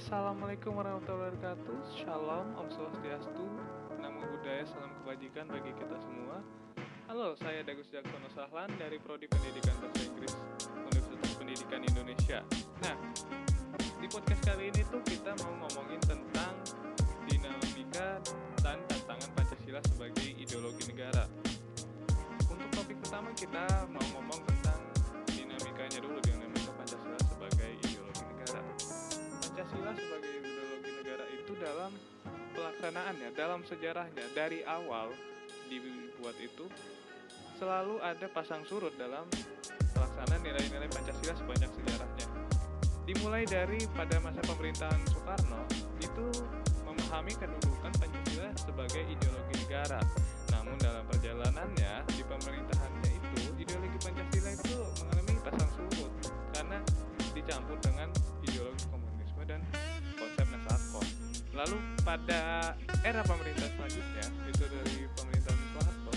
Assalamualaikum warahmatullahi wabarakatuh. Shalom, Om Swastiastu Namo Buddhaya, salam kebajikan bagi kita semua. Halo, saya Dagus Jaksono Sahlan dari Prodi Pendidikan Bahasa Inggris Universitas Pendidikan Indonesia. Nah, di podcast kali ini tuh kita mau ngomongin tentang pelaksanaannya, dalam sejarahnya dari awal dibuat itu selalu ada pasang surut dalam pelaksanaan nilai-nilai Pancasila sebanyak sejarahnya. Dimulai dari pada masa pemerintahan Soekarno itu memahami kedudukan Pancasila sebagai ideologi negara. Namun dalam perjalanannya di pemerintahannya itu ideologi Pancasila itu mengalami pasang surut karena dicampur Lalu pada era pemerintah selanjutnya itu dari pemerintahan Soeharto,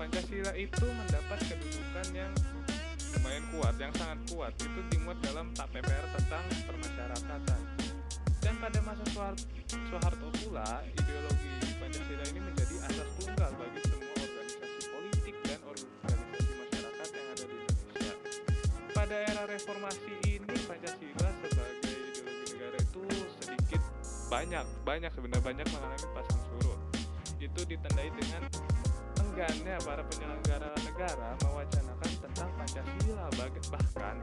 Pancasila itu mendapat kedudukan yang lumayan kuat, yang sangat kuat. Itu dimuat dalam TAP-PPR tentang permasyarakatan. Dan pada masa Soeharto pula, ideologi Pancasila ini menjadi asas tunggal bagi semua organisasi politik dan organisasi masyarakat yang ada di Indonesia. Pada era reformasi banyak, banyak sebenarnya banyak mengalami pasang surut. Itu ditandai dengan enggannya para penyelenggara negara mewacanakan tentang Pancasila bahkan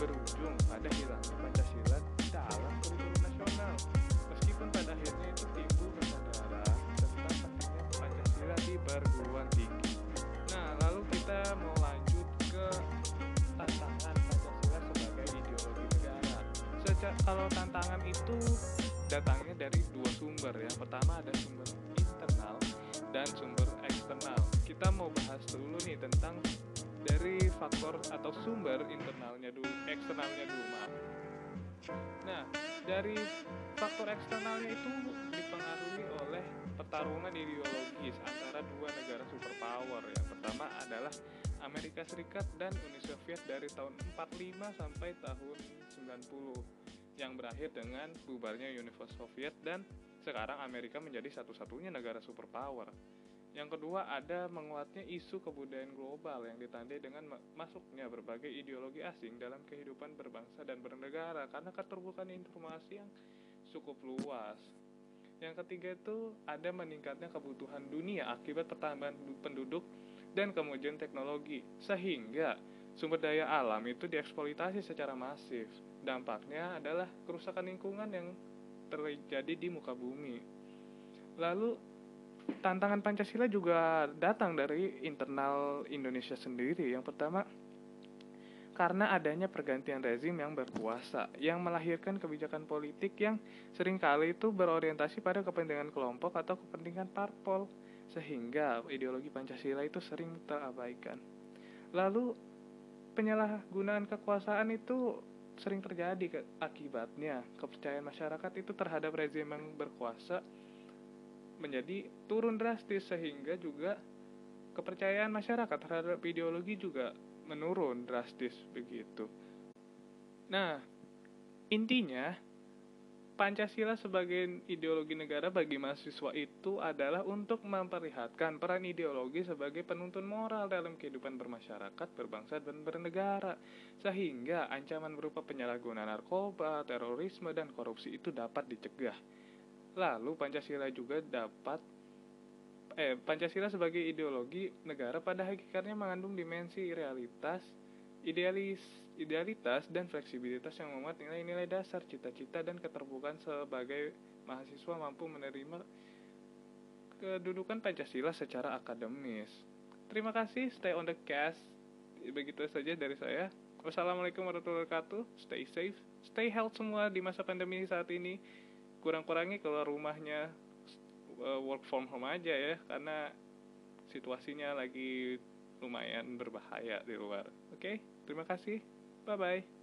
berujung pada hilangnya Pancasila dalam kurikulum nasional. Meskipun pada akhirnya itu timbul kesadaran tentang pentingnya Pancasila di perguruan tinggi. Nah, lalu kita mau lanjut ke tantangan Pancasila sebagai ideologi negara. Secara, kalau tantangan itu datangnya dari dua sumber. Yang pertama ada sumber internal dan sumber eksternal. Kita mau bahas dulu nih tentang dari faktor atau sumber internalnya dulu, eksternalnya dulu maaf. Nah, dari faktor eksternalnya itu dipengaruhi oleh pertarungan ideologis antara dua negara superpower. Yang pertama adalah Amerika Serikat dan Uni Soviet dari tahun 45 sampai tahun 90 yang berakhir dengan bubarnya Uni Soviet dan sekarang Amerika menjadi satu-satunya negara superpower. Yang kedua ada menguatnya isu kebudayaan global yang ditandai dengan masuknya berbagai ideologi asing dalam kehidupan berbangsa dan bernegara karena keterbukaan informasi yang cukup luas. Yang ketiga itu ada meningkatnya kebutuhan dunia akibat pertambahan penduduk dan kemajuan teknologi sehingga sumber daya alam itu dieksploitasi secara masif. Dampaknya adalah kerusakan lingkungan yang terjadi di muka bumi. Lalu tantangan Pancasila juga datang dari internal Indonesia sendiri. Yang pertama, karena adanya pergantian rezim yang berkuasa, yang melahirkan kebijakan politik yang sering kali itu berorientasi pada kepentingan kelompok atau kepentingan parpol, sehingga ideologi Pancasila itu sering terabaikan. Lalu, penyalahgunaan kekuasaan itu sering terjadi akibatnya kepercayaan masyarakat itu terhadap rezim yang berkuasa menjadi turun drastis sehingga juga kepercayaan masyarakat terhadap ideologi juga menurun drastis begitu. Nah, intinya Pancasila sebagai ideologi negara bagi mahasiswa itu adalah untuk memperlihatkan peran ideologi sebagai penuntun moral dalam kehidupan bermasyarakat, berbangsa, dan bernegara, sehingga ancaman berupa penyalahgunaan narkoba, terorisme, dan korupsi itu dapat dicegah. Lalu Pancasila juga dapat eh Pancasila sebagai ideologi negara pada hakikatnya mengandung dimensi realitas, idealis, idealitas dan fleksibilitas yang memuat nilai-nilai dasar, cita-cita dan keterbukaan sebagai mahasiswa mampu menerima kedudukan Pancasila secara akademis. Terima kasih, stay on the cast. Begitu saja dari saya. Wassalamualaikum warahmatullahi wabarakatuh. Stay safe, stay health semua di masa pandemi saat ini. Kurang-kurangi keluar rumahnya work from home aja ya karena situasinya lagi lumayan berbahaya di luar. Oke, okay? Terima kasih. Bye bye.